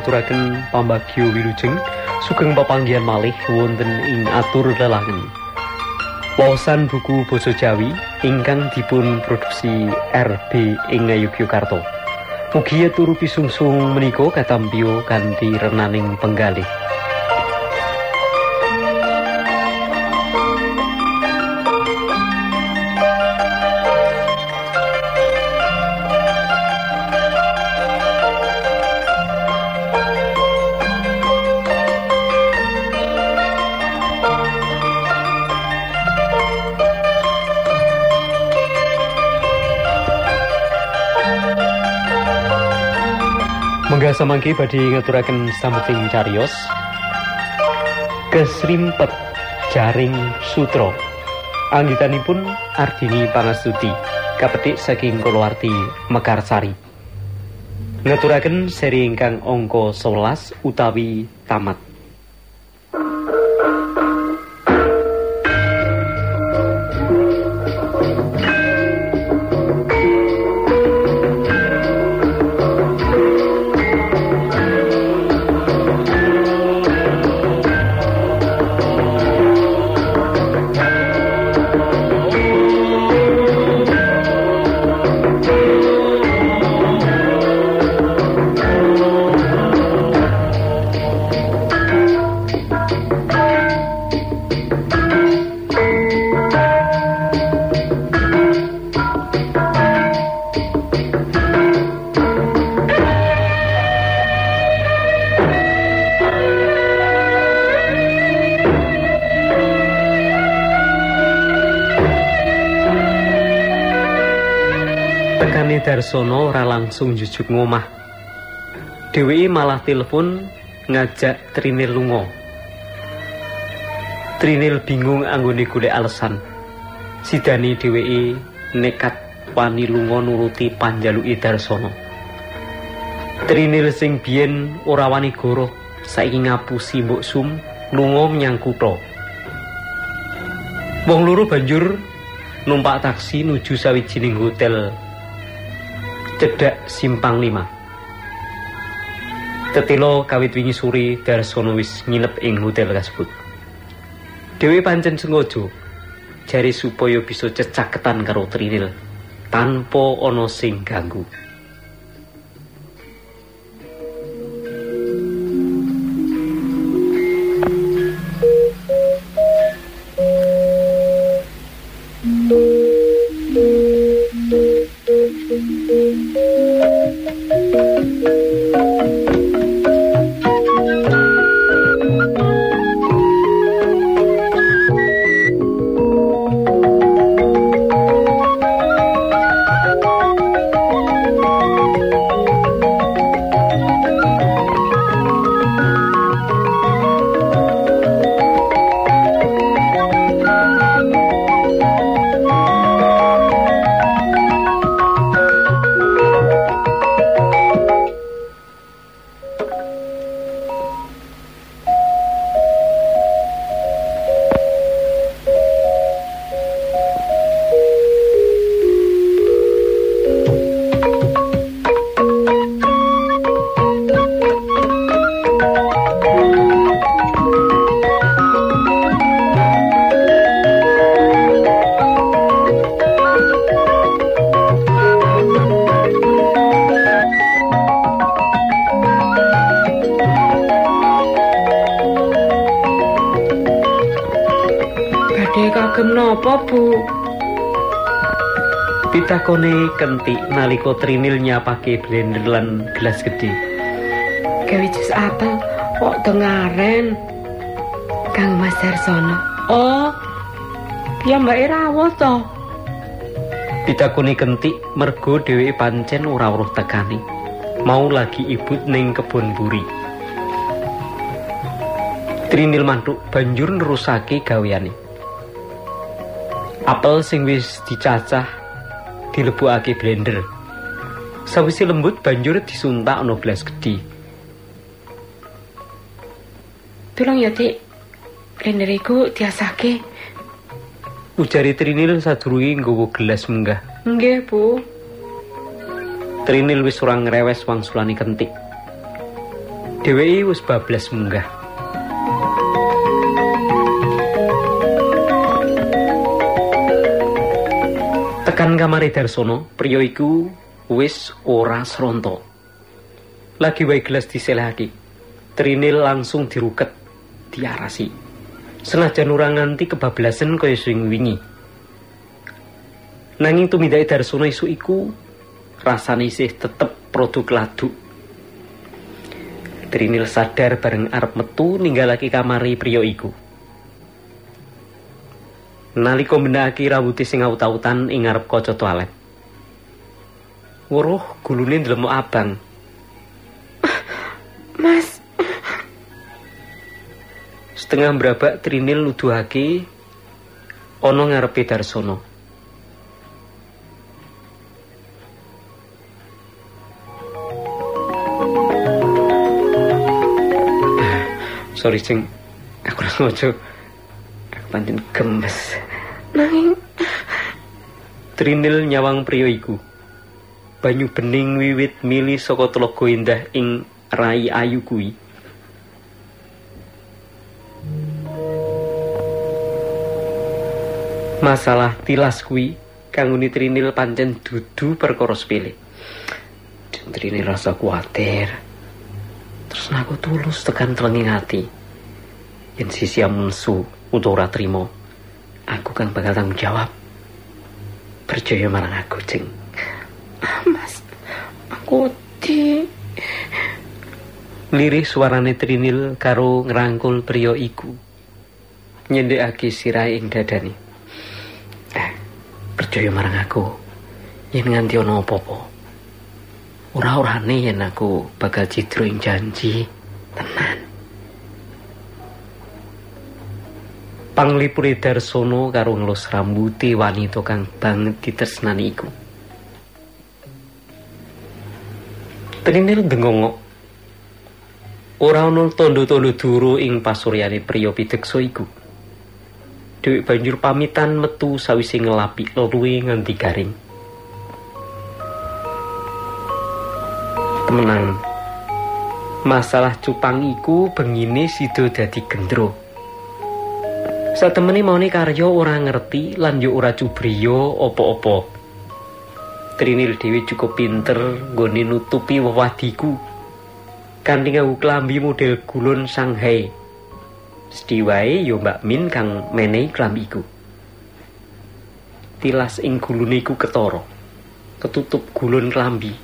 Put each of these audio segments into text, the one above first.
ngaturaken pambagyo wilujeng sugeng pepanggihan malih wonten ing atur lelaken. Wawasan buku basa Jawi ingkang dipun produksi RB ing Yogyakarta. Mugi turu pisungsung menika katampio kanthi renaning penggalih. Samangke badhe ngaturaken sambeting cariyos. Kesrimpet Jaring Sutra. Anggitanipun Ardini Pangastuti, kapetik saking kulawarti Mekarsari. Ngaturaken seri ingkang angka 11 utawi tamat. Langsung jujuk ngomah. Dheweke malah telepon ngajak Trinil lunga. Trinil bingung anggone golek alasan. Sidani dheweke nekat wani lunga nuruti panjaluke Darsono. Trinil sing biyen ora wani goro saiki ngapusi mbok sum lunga menyang kutha. Wong loro banjur numpak taksi nuju sawijining hotel cedhak simpang lima. Tetilo kawit wingi suri Darsono wis nginep ing hotel kasebut. Dewi pancen sengaja jari supaya bisa cecaketan karo Trinil tanpa ana sing ganggu. Kentik nalika Trinil nyapake blender lan gelas gedhe. Gawe jus apel kok dengaren. Kang Mas Darsono. Oh. Ya Mbak rawuh to. Pitakone kentik mergo dheweke pancen ora weruh tekani. Mau lagi ibut ning kebon buri. Trinil mantuk banjur nerusake gaweane. Apel sing wis dicacah dilebokake blender. Sawise lembut banjur disuntak ana gelas gedhi. Tolong ya, Dik. Blender iku diasake. Ujari Trinil sadurunge nggawa gelas menggah. Nggih, Bu. Trinil wis ora ngrewes wangsulane kentik. Dheweke wis bablas munggah. Tekan kamare Darsono, priya iku wis ora sronto. Lagi wae gelas diselehake. Trinil langsung diruket, diarasi. Senajan ora nganti kebablasan kaya sing wingi. Nanging tumindake Darsono isu iku rasane isih tetep produk ladu. Trinil sadar bareng arep metu ninggalake kamari priya iku. Nalika mendaki rambute sing aut-autan ing ngarep kaca toilet. Weruh gulune ndelemok abang. Mas, Setengah brabak Trinil nuduhake ana ngarepe Darsono. Sorry, Ceng. Aku ora ngojo. Pancen gemes. nanging Trinil nyawang priya iku. Banyu bening wiwit mili saka telaga indah ing rai ayu kuwi. Masalah tilas kuwi kanggo Trinil pancen dudu perkara sepele. Trinil rasa kuatir. Terus aku tulus tekan telenging ati. Yen sisi amunsu utawa ora trimo, aku kan bakal tanggung jawab. Percaya marang aku, Ceng. Mas, aku di Lirih suarane Trinil karo ngrangkul priya iku. Nyendhekake sirahe ing dadane. Eh, percaya marang aku. Yen nganti ana apa-apa. Ora-orane yen aku bakal cidro ing janji. Tenan. Panglipure Darsono karo ngelus rambuté wanita kang banget ditresnani iku. Trinil ndengongok Ora ana tondo-tondo duru ing pasuryane priya pideksa iku. Dhewek banjur pamitan metu sawise ngelapi luwe nganti garing. Temenan. Masalah cupang iku bengine sida dadi gendro. Satemene maune karya ora ngerti lan yo ora cubriya apa-apa. Trinil dhewe cukup pinter nggone nutupi wewadiku kanthi nganggo klambi model gulun Shanghai. Sedhi wae ya Mbak Min kang menehi klambi iku. Tilas ing gulune iku ketara. Ketutup gulun klambi.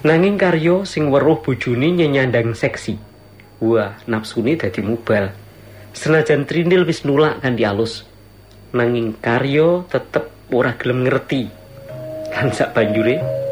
Nanging karya sing weruh bojone nyenyandang seksi. Wah, nafsune dadi mubal. Senajan Trindil wis nulak kanthi alus, nanging karya tetep ora gelem ngerti. Lan sak banjure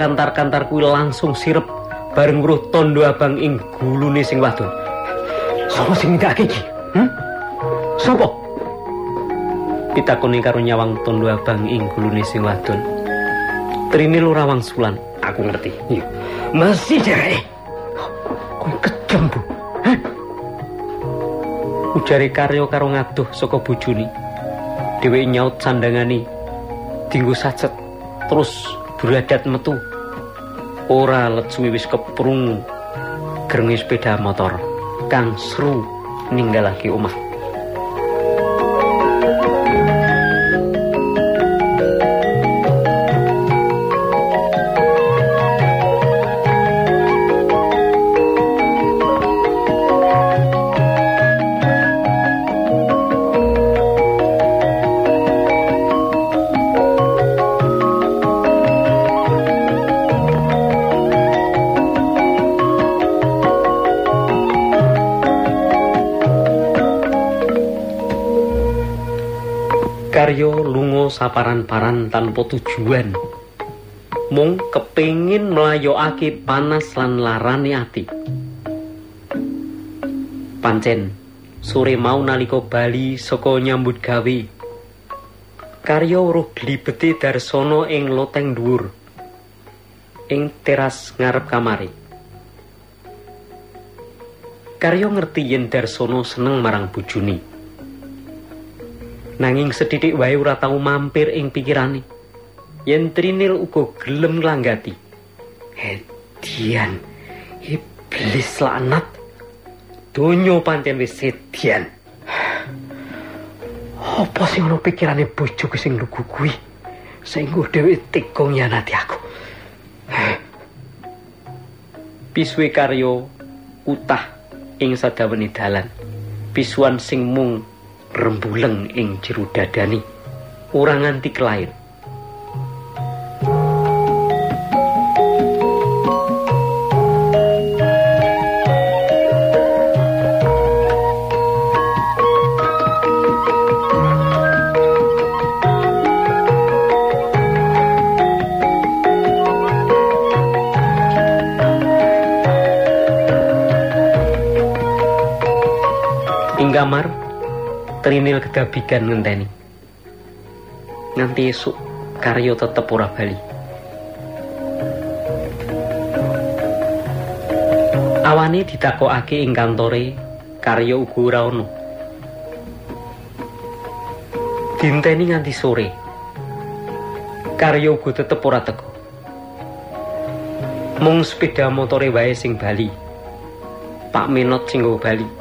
makantar-kantar kuwi langsung sirep bareng weruh tondo abang ing gulune sing wadon. Sapa sing ndake iki? Hm sapa pitakoni karo nyawang tondo abang ing gulune sing wadon. Trinil ora wangsulan. Aku ngerti. Iya. Masih jae kowe kejam bu. Hah? ujare karya karo ngaduh saka bojone. Dheweke nyaut sandangane dinggo sacet terus beradat metu ora suwi wis keprung grengi sepeda motor kang seru ninggalake omah saparan-paran tanpa tujuan. Mung kepingin melayokake panas lan larane ati. Pancen sore mau nalika bali saka nyambut gawe. Karyo weruh glibete Darsono ing loteng dhuwur. Ing teras ngarep kamare. Karyo ngerti yen Darsono seneng marang bojone. Nanging sedidik wae ora tau mampir ing pikirane. Yen Trinil uga gelem nglanggati Hedian iblis laknat. Donya pancen wis sedian apa sing ono pikirane bojoku sing lugu kuwi? Sing dhewe tega nyanati aku. Piswe karyo utah ing sadawane dalan. Pisuan sing mung rembuleng ing jero dadani ora nganti kelair Trinil kedabikan ngenteni. Nganti esuk karyo tetep ora bali. Awane ditakokake ing kantore, karyo uga ora ono. Dinteni nganti sore. Karyo uga tetep ora teko. Mung sepeda motore wae sing bali. Pak Menot sing bali.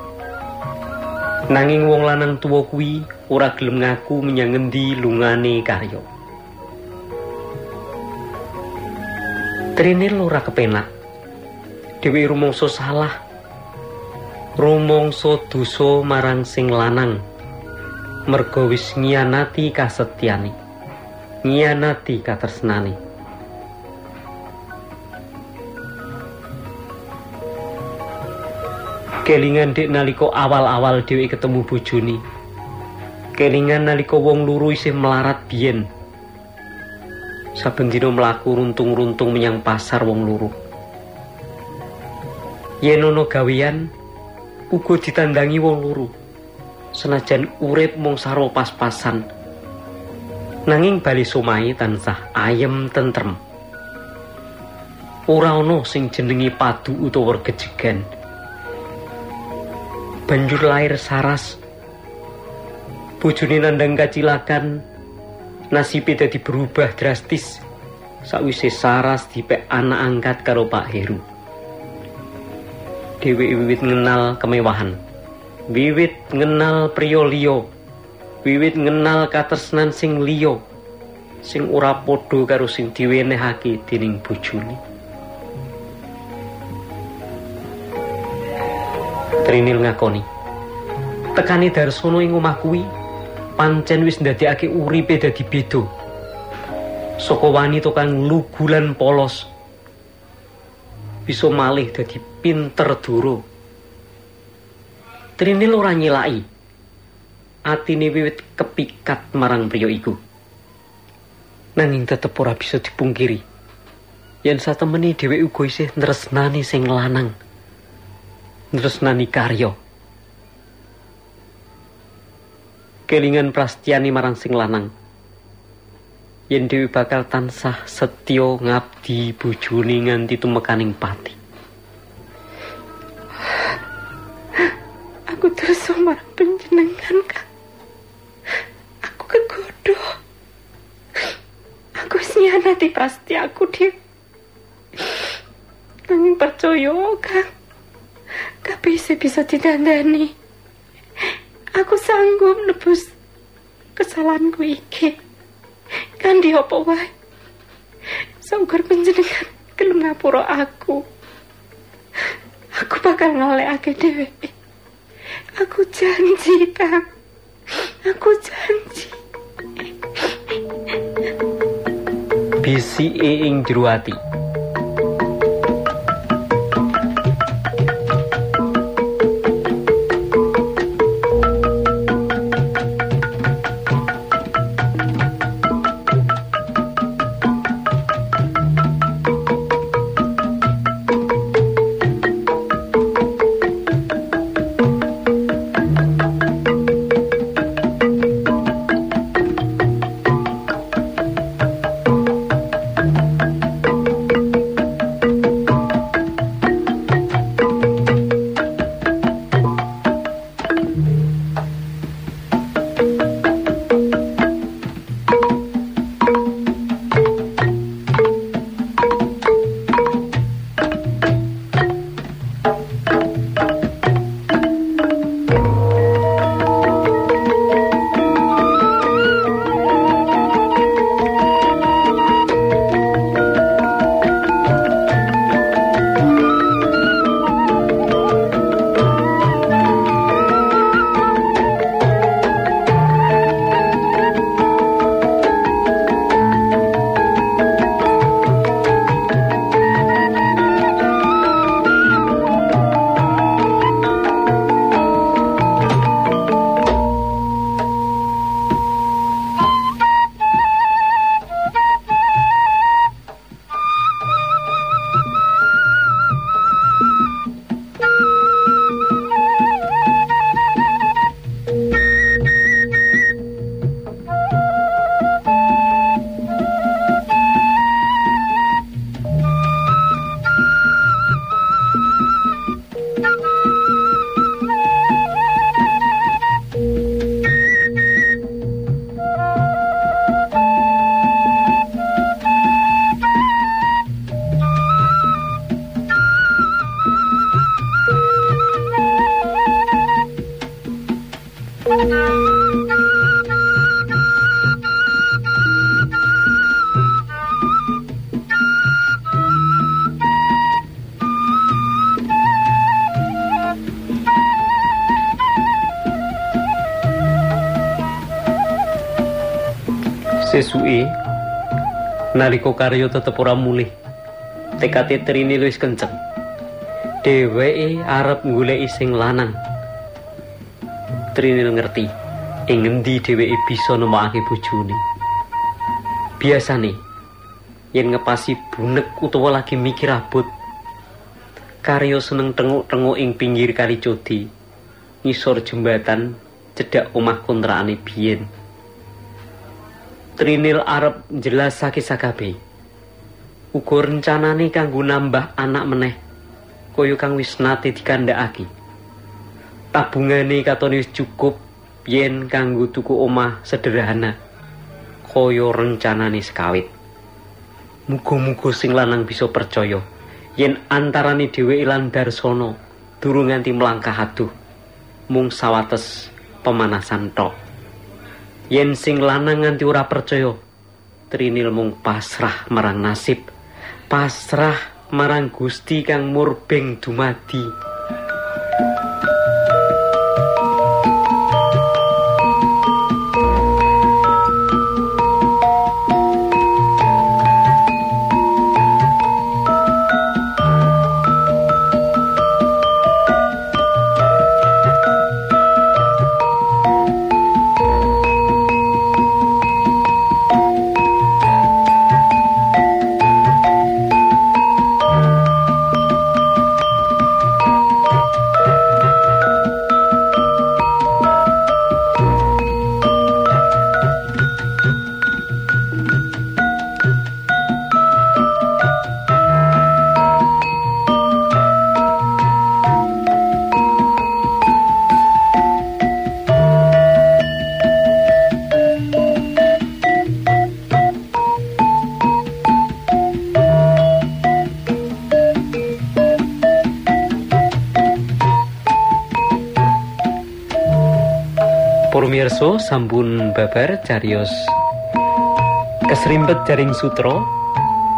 Nanging wong lanang tuwa kuwi ora gelem ngaku menyang ngendi lungane karya. Trinil ora kepenak. Dewi rumangsa salah. Rumangsa dosa marang sing lanang. Merga wis ngianati kasetyane. Ngianati katresnane. Kelingan dek naliko awal-awal dhewe ketemu bojone. Kelingan naliko wong luru isih melarat biyen. Saben dina mlaku runtung-runtung menyang pasar wong luru yen ana gawean uga ditandangi wong luru senajan urip mung saro pas-pasan. Nanging bali somahe tansah ayem tentrem. Ora ana sing jenenge padu utawa gejegan banjur lahir saras. Bojone nandang kacilakan, nasibe dadi berubah drastis. Sakwise saras dipek anak angkat karo Pak Heru. Dewi wiwit ngenal kemewahan. Wiwit ngenal priya liya. Wiwit ngenal katresnan sing liya. Sing ora padha karo sing diwenehake dening bojone. Trinil ngakoni. Tekani Darsono ing omah kuwi pancen wis ndadekake uripe dadi beda. Saka wanita kang lugu lan polos bisa malih dadi pinter duro. Trinil ora nyilai. Atine wiwit kepikat marang priya iku. Nanging tetep ora bisa dipungkiri. Yen satemene dhewe uga isih nresnani sing lanang. Nresnani karya. Kelingan prastiani marang sing lanang. Yen Dewi bakal tansah setya ngabdi bojone nganti tumekaning pati. Aku terus marang panjenengan, Kak. Aku kegodo. Aku sianati pasti aku. Nanging percaya, Kak. Kabeh bisa ditandani. Aku sanggup nebus kesalahanku iki. Kandi apa wae? Saugar panjenengan gelem ngapura aku. Aku bakal ngalekake dhewe. Aku janji, Kang. Aku janji. Bisi ing jero ati. Nalika karya tetep ora mulih tekate Trinil wis kenceng. Dheweke arep goleki sing lanang. Trinil ngerti ing ngendi dheweke bisa nemokake bojone? Biasane yen ngepasi bunek utawa lagi mikir abot karya seneng tenguk-tenguk ing pinggir kali codi ngisor jembatan cedak omah kontrakane biyen Trinil arep njelasake sakabe. Uga rencanane kanggo nambah anak meneh kaya kang wis nate dikandhakake. Tabungane katone wis cukup yen kanggo tuku omah sederhana kaya rencanane sekawit. Muga-muga sing lanang bisa percaya yen antarane dhewe lan Darsono durung nganti mlangkah aduh. Mung sawates pemanasan tok. Yen sing lanang nganti ora percaya Trinil mung pasrah marang nasib pasrah marang Gusti kang murbeng dumadi Purmirso sampun babar carios kesrimpet jaring sutro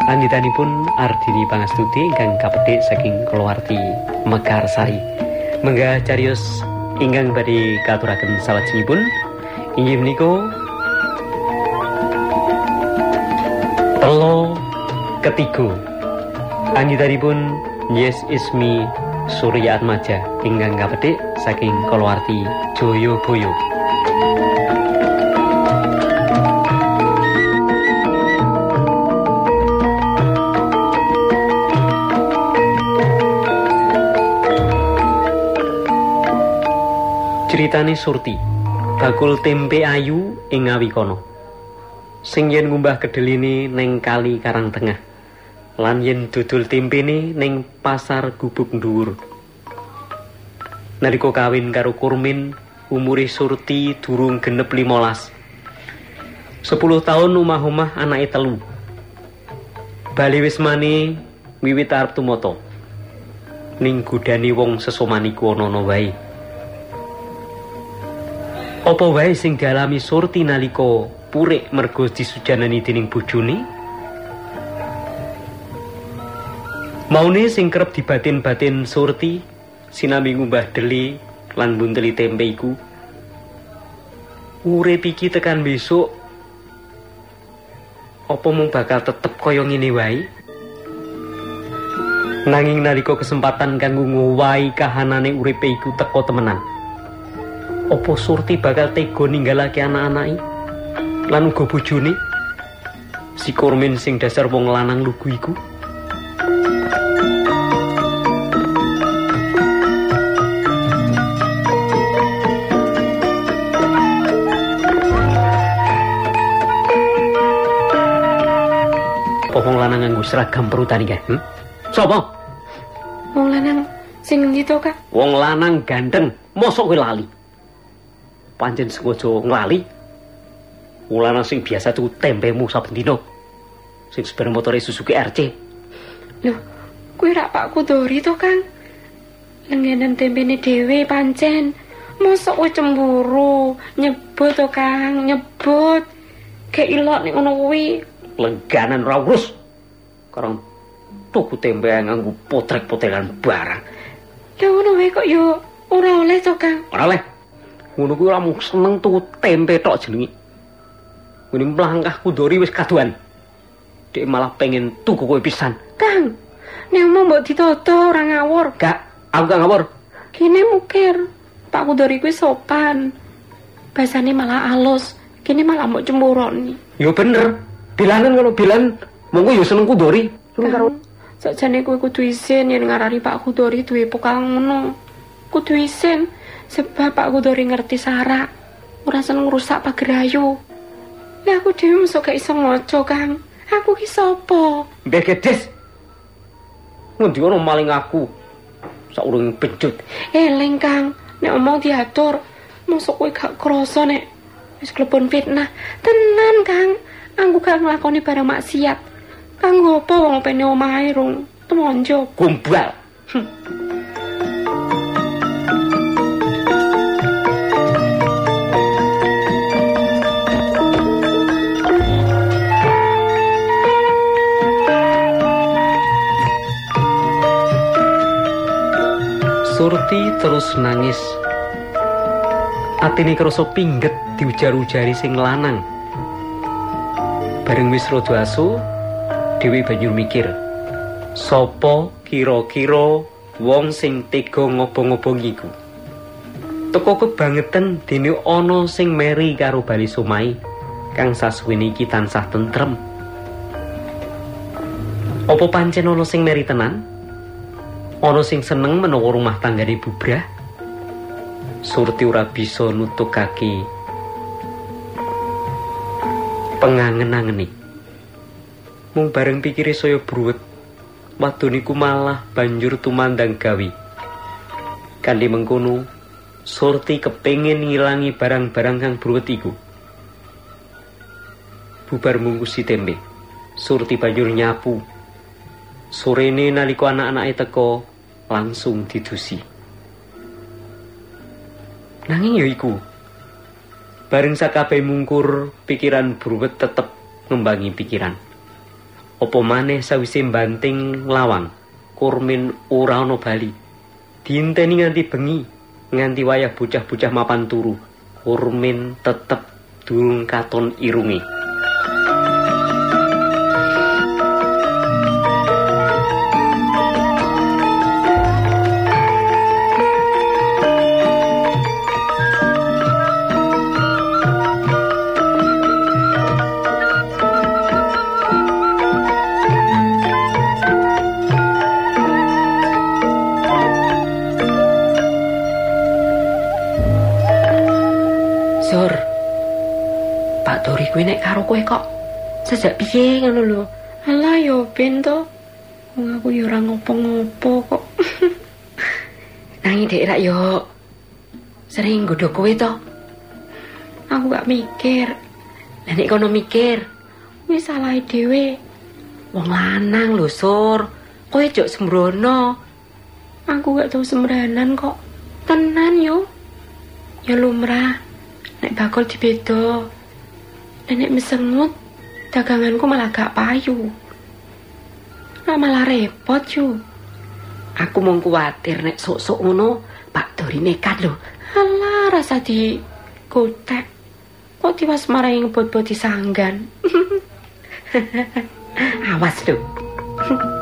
lanjutanipun Ardini Pangastuti ingkang kapedik saking keluarti Mekarsari menggah carios ingkang badhe katuraken salajengipun. Inggih menika telo ketiga. Lanjutanipun Yes Ismi Surya Atmaja ingkang kapedik saking keluarti Joyo Boyo. Critane Surti bakul tempe ayu ing ngawikono sing yen ngumbah kedeline neng kali karang tengah lan yen dodol tempene ning pasar gubuk dhuwur. Nalika kawin karo Kurmin umure Surti durung genep 15 10 tahun omah-omah anake telu. Bali wis mani wiwit arep tumata ning godani wong sesomaniku ana-ana wae Apa wae sing dialami Surti nalika purik mergo disujanani dening bojone? Maune sing kerep dibatin-batin Surti sinambi ngumbah deli lan bunteli tempe iku. Urip iki tekan besok apa mung bakal tetep kaya ngene wae? Nanging nalika kesempatan kanggo ngowahi kahanane uripe iku teko temenan. Opo surti bakal tega ninggalake anak-anake lan uga bojone si kurmin sing dasar wong lanang lugu iku Wong lanang nganggo seragam perutani kae. Hmm? Sopo? Wong lanang sing endi to, Kak? Wong lanang ganteng, mosok kowe lali? Pancen sengaja nglali. Ulana sing biasa tuku tempemu saben dina. Sing sepeda motor Suzuki RC. Loh, kuwi rak Pak Kudori to, Kang? Lengenan tempene dhewe pancen. Mosok kowe cemburu, nyebut to, Kang, nyebut. Kayak ilok nek ngono kuwi. Lengganan ora urus. Karang tuku tempe nganggo potrek-potrekan barang. Ya ngono wae kok yo ora oleh to, Kang. Ora oleh. Ngono kuwi ora seneng tuku tempe tok jenenge. Ngene mlangkah kudori wis kaduan. Dek malah pengen tuku kowe pisan. Kang, nek mau mbok ditoto ora ngawur. Gak, aku gak ngawur. Kene mukir. Pak Kudori kuwi sopan. Basane malah alus. Kene malah mbok cemburoni. Yo bener. Bilanan kalau bilan monggo yo seneng kudori. Seneng karo Sakjane kowe kudu isin yen ngarani Pak Kudori duwe pokal ngono. Kudu isin sebab Pak Kudori ngerti Sarah. Ora seneng rusak pagerayu. Lah aku dhewe mesti gak iso ngoco, Kang. Aku ki sapa? Mbah Gedes. Ngendi ono maling aku? Saurung pencut. Eling, Kang. Nek omong diatur, mosok kowe gak krasa nek wis klepon fitnah. Tenan, Kang. Aku gak nglakoni barang maksiat. Kang ngopo wong pene omahe rung temonjo. Gombal. Surti terus nangis. Atine krasa pingget diujar-ujari sing lanang. Bareng wis rada asu, Dewi banjur mikir. Sopo kira-kira wong sing tega ngobong-ngobong iku? Teko kebangetan dene ana sing meri karo Bali Sumai kang sasuwene iki tansah tentrem. Apa pancen ana sing meri tenan? Ana sing seneng menawa rumah tanggane bubrah? Surti ora bisa nutukake pengangen-angeni. Mung bareng pikire saya bruwet, wadoniku malah banjur tumandang gawi. Kanthi mengkono, Surti kepengin ngilangi barang-barang kang bruwet iku. Bubar mungkusi tempe, Surti banjur nyapu. Sorene nalika anak-anake teko, langsung didusi. Nanging ya iku. Bareng sakabeh mungkur, pikiran bruwet tetep ngembangi pikiran. Apa maneh sawise banting lawang, Kurmin ora ana bali. Diinteni nganti bengi, nganti wayah bocah-bocah mapan turu. Kurmin tetep durung katon irungi. Pak Dori kuwi nek karo kowe kok sejak piye ngono lho. Alah yo ben to. Wong aku yo ora ngopo-ngopo kok. Nanging dek rak yo sering godho kowe to. Aku gak mikir. Lah nek kono mikir, wis salah dhewe. Wong lanang lho, Sur. Kowe jok sembrono. Aku gak tau sembranan kok. Tenan yo. Ya lumrah. Nek bakul dibedo. Nek mesengut, daganganku malah gak payu. Lah malah repot yo. Aku mau kuatir nek sok-sok ngono, Pak Dori nekat lho. Alah rasa di kotek. Kok tiwas marahi ngebot-bot disanggan. Awas lho.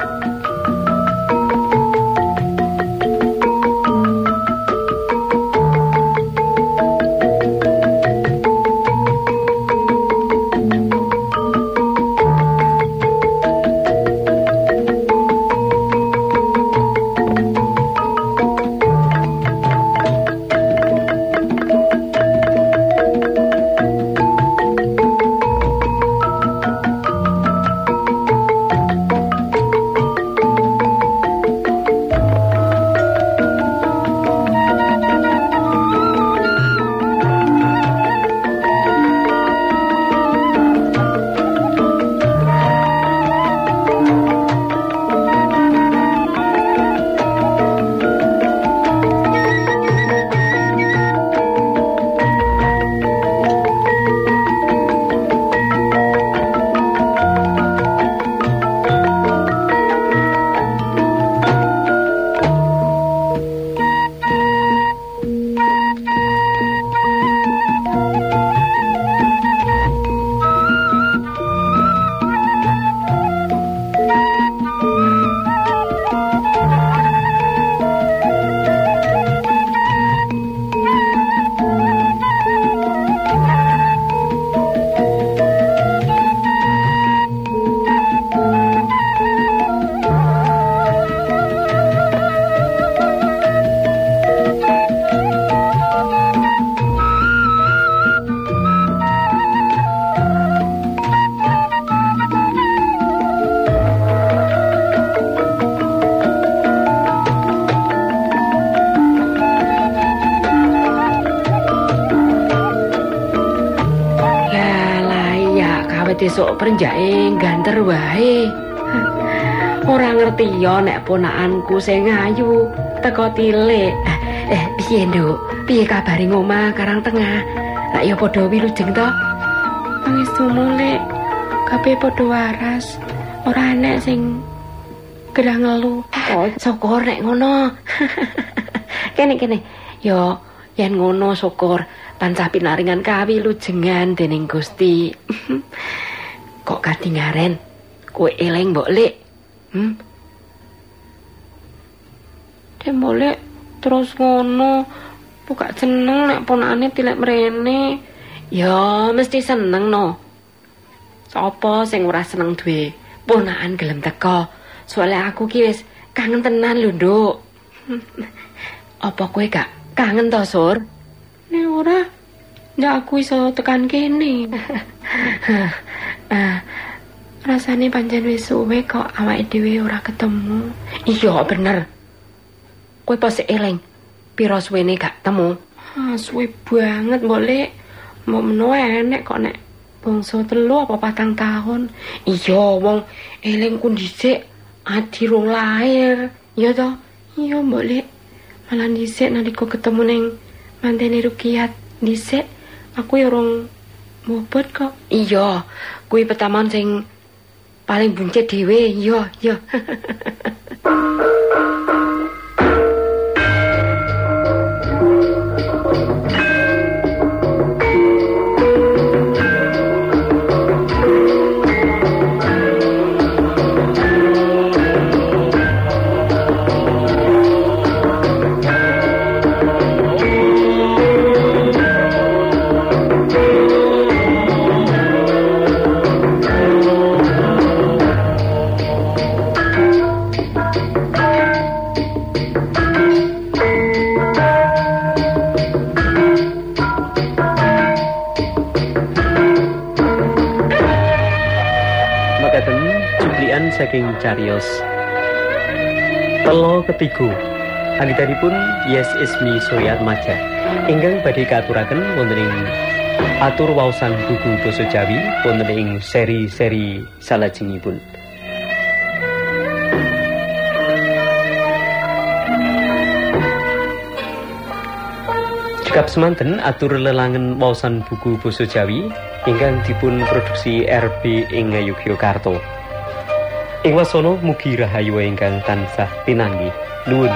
sesuk prenjake ganter wae. Ora ngerti yo nek ponakanku sing ayu teko tilik. Eh, piye, Nduk? Piye kabare ngomah Karang Tengah? Lah ya padha wilujeng to? Pangestu mulih kabeh padha waras. Ora enek sing gerah ngelu. Oh, syukur nek ngono. kene kene. Yo, yen ngono syukur pancah pinaringan kawilujengan dening Gusti. Kok kadingaren? Kowe eling mbok, Lik? Hmm? Demolek terus ngono. Buka seneng nek ponakane tilek mrene. Ya, mesti seneng no. Sopo sing ora seneng duwe ponakan gelem teko. Soalnya aku ki wis kangen tenan lho, Nduk. Apa kowe gak kangen to, Sur? Nek ora, ndak aku iso tekan kene. Ah, rasane pancen wis suwe kok awake dhewe ora ketemu. Iya, bener. Kowe pas eling pira suwene gak temu? Ah, suwe banget, boleh. Mau meno enek kok nek bangsa telu apa patang tahun. Iya, wong eling ku dhisik adi rong lahir. Iya toh? Iya, boleh. Malah dhisik nalika ketemu ning mantene Rukiat dhisik aku ya rong bobot kok. Iya, kuwi pertamaan sing paling buncit dhewe. Iya, iya. saking Carios Telo ketigo Alitanipun Yes Ismi Soyat Maja ingkang badhe katuraken wonten ing atur waosan buku basa Jawi wonten ing seri-seri salajengipun. Cekap semanten atur lelangen waosan buku basa Jawi ingkang dipun produksi RB ing Yogyakarta. Ing wasana mugi rahayu ingkang tansah pinanggih. Nuwun.